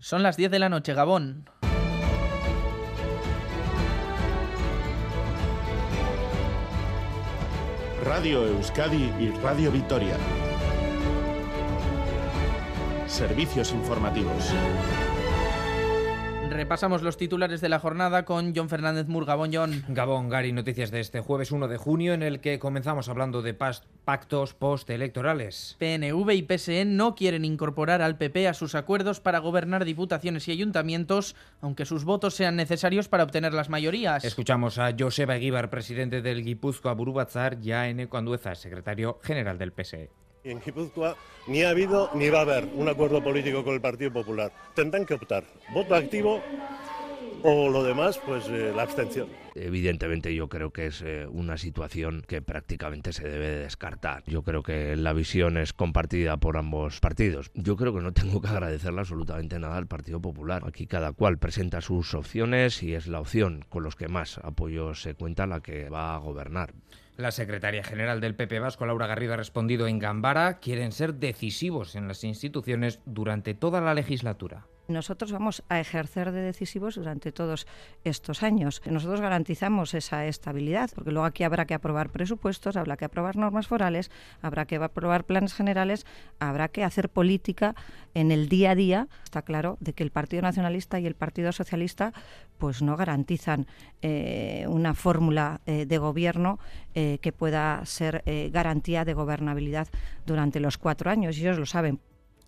Son las 10 de la noche, Gabón. Radio Euskadi y Radio Vitoria. Servicios informativos. Repasamos los titulares de la jornada con John Fernández Mur. Gabón, John. Gabón, Gary, noticias de este jueves 1 de junio en el que comenzamos hablando de pactos postelectorales. PNV y PSE no quieren incorporar al PP a sus acuerdos para gobernar diputaciones y ayuntamientos, aunque sus votos sean necesarios para obtener las mayorías. Escuchamos a Joseba Eguíbar, presidente del Guipúzcoa Burubatzar, ya en Ecoandueza, secretario general del PSE. En Guipúzcoa ni ha habido ni va a haber un acuerdo político con el Partido Popular. Tendrán que optar voto activo o lo demás, pues eh, la abstención. Evidentemente yo creo que es eh, una situación que prácticamente se debe descartar. Yo creo que la visión es compartida por ambos partidos. Yo creo que no tengo que agradecerle absolutamente nada al Partido Popular. Aquí cada cual presenta sus opciones y es la opción con los que más apoyo se cuenta la que va a gobernar. La secretaria general del PP Vasco, Laura Garrido, ha respondido en Gambara, quieren ser decisivos en las instituciones durante toda la legislatura. Nosotros vamos a ejercer de decisivos durante todos estos años. Nosotros garantizamos esa estabilidad, porque luego aquí habrá que aprobar presupuestos, habrá que aprobar normas forales, habrá que aprobar planes generales, habrá que hacer política en el día a día. Está claro de que el Partido Nacionalista y el Partido Socialista pues no garantizan eh, una fórmula eh, de gobierno eh, que pueda ser garantía de gobernabilidad durante los cuatro años. Y ellos lo saben.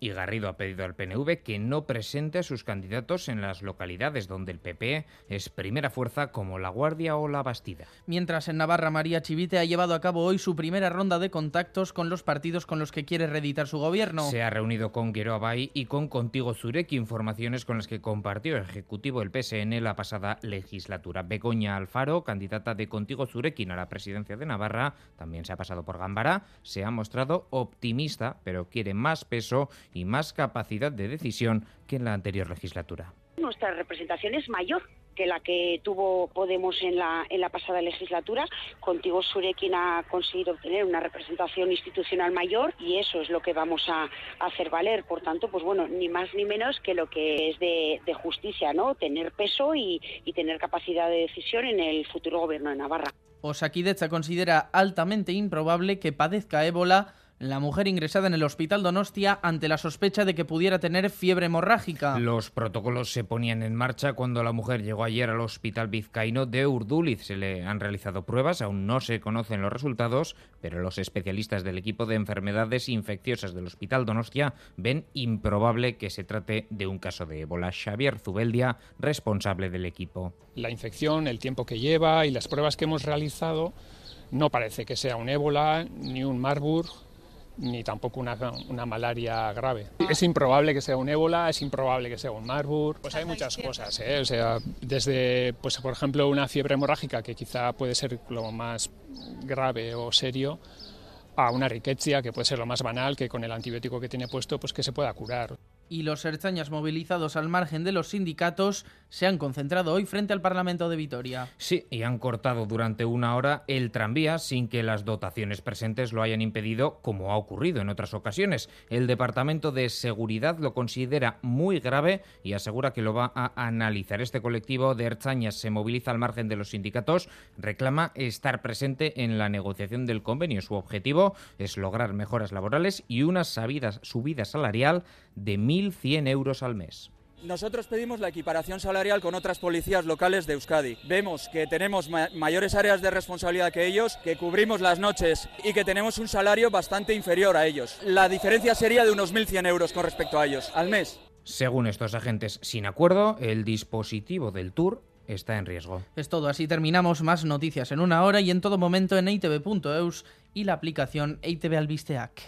Y Garrido ha pedido al PNV que no presente a sus candidatos en las localidades donde el PP es primera fuerza como La Guardia o La Bastida. Mientras en Navarra María Chivite ha llevado a cabo hoy su primera ronda de contactos con los partidos con los que quiere reeditar su gobierno. Se ha reunido con Guero Abay y con Contigo Zurek, informaciones con las que compartió el Ejecutivo del PSN la pasada legislatura. Begoña Alfaro, candidata de Contigo Zurekin a la presidencia de Navarra, también se ha pasado por Gambara, se ha mostrado optimista, pero quiere más peso y más capacidad de decisión que en la anterior legislatura. Nuestra representación es mayor que la que tuvo Podemos en la, en la pasada legislatura. Contigo Surekin ha conseguido obtener una representación institucional mayor y eso es lo que vamos a, hacer valer. Por tanto, pues bueno, ni más ni menos que lo que es de, justicia, ¿no? Tener peso y, y, tener capacidad de decisión en el futuro gobierno de Navarra. Osakidecha considera altamente improbable que padezca ébola la mujer ingresada en el hospital Donostia ante la sospecha de que pudiera tener fiebre hemorrágica. Los protocolos se ponían en marcha cuando la mujer llegó ayer al hospital vizcaíno de Urduliz. Se le han realizado pruebas, aún no se conocen los resultados, pero los especialistas del equipo de enfermedades infecciosas del hospital Donostia ven improbable que se trate de un caso de ébola. Xavier Zubeldia, responsable del equipo. La infección, el tiempo que lleva y las pruebas que hemos realizado no parece que sea un ébola ni un Marburg ni tampoco una, una, malaria grave. Es improbable que sea un ébola, es improbable que sea un Marburg, pues hay muchas cosas, ¿eh? o sea, desde, pues por ejemplo, una fiebre hemorrágica que quizá puede ser lo más grave o serio, a una riqueza que puede ser lo más banal, que con el antibiótico que tiene puesto, pues que se pueda curar y los erchañas movilizados al margen de los sindicatos se han concentrado hoy frente al Parlamento de Vitoria. Sí, y han cortado durante una hora el tranvía sin que las dotaciones presentes lo hayan impedido, como ha ocurrido en otras ocasiones. El Departamento de Seguridad lo considera muy grave y asegura que lo va a analizar. Este colectivo de erchañas se moviliza al margen de los sindicatos, reclama estar presente en la negociación del convenio. Su objetivo es lograr mejoras laborales y una subida salarial de 1.100 euros al mes. Nosotros pedimos la equiparación salarial con otras policías locales de Euskadi. Vemos que tenemos mayores áreas de responsabilidad que ellos, que cubrimos las noches y que tenemos un salario bastante inferior a ellos. La diferencia sería de unos 1.100 euros con respecto a ellos al mes. Según estos agentes sin acuerdo, el dispositivo del Tour está en riesgo. Es todo, así terminamos más noticias en una hora y en todo momento en itv.eus y la aplicación ITV Albisteac.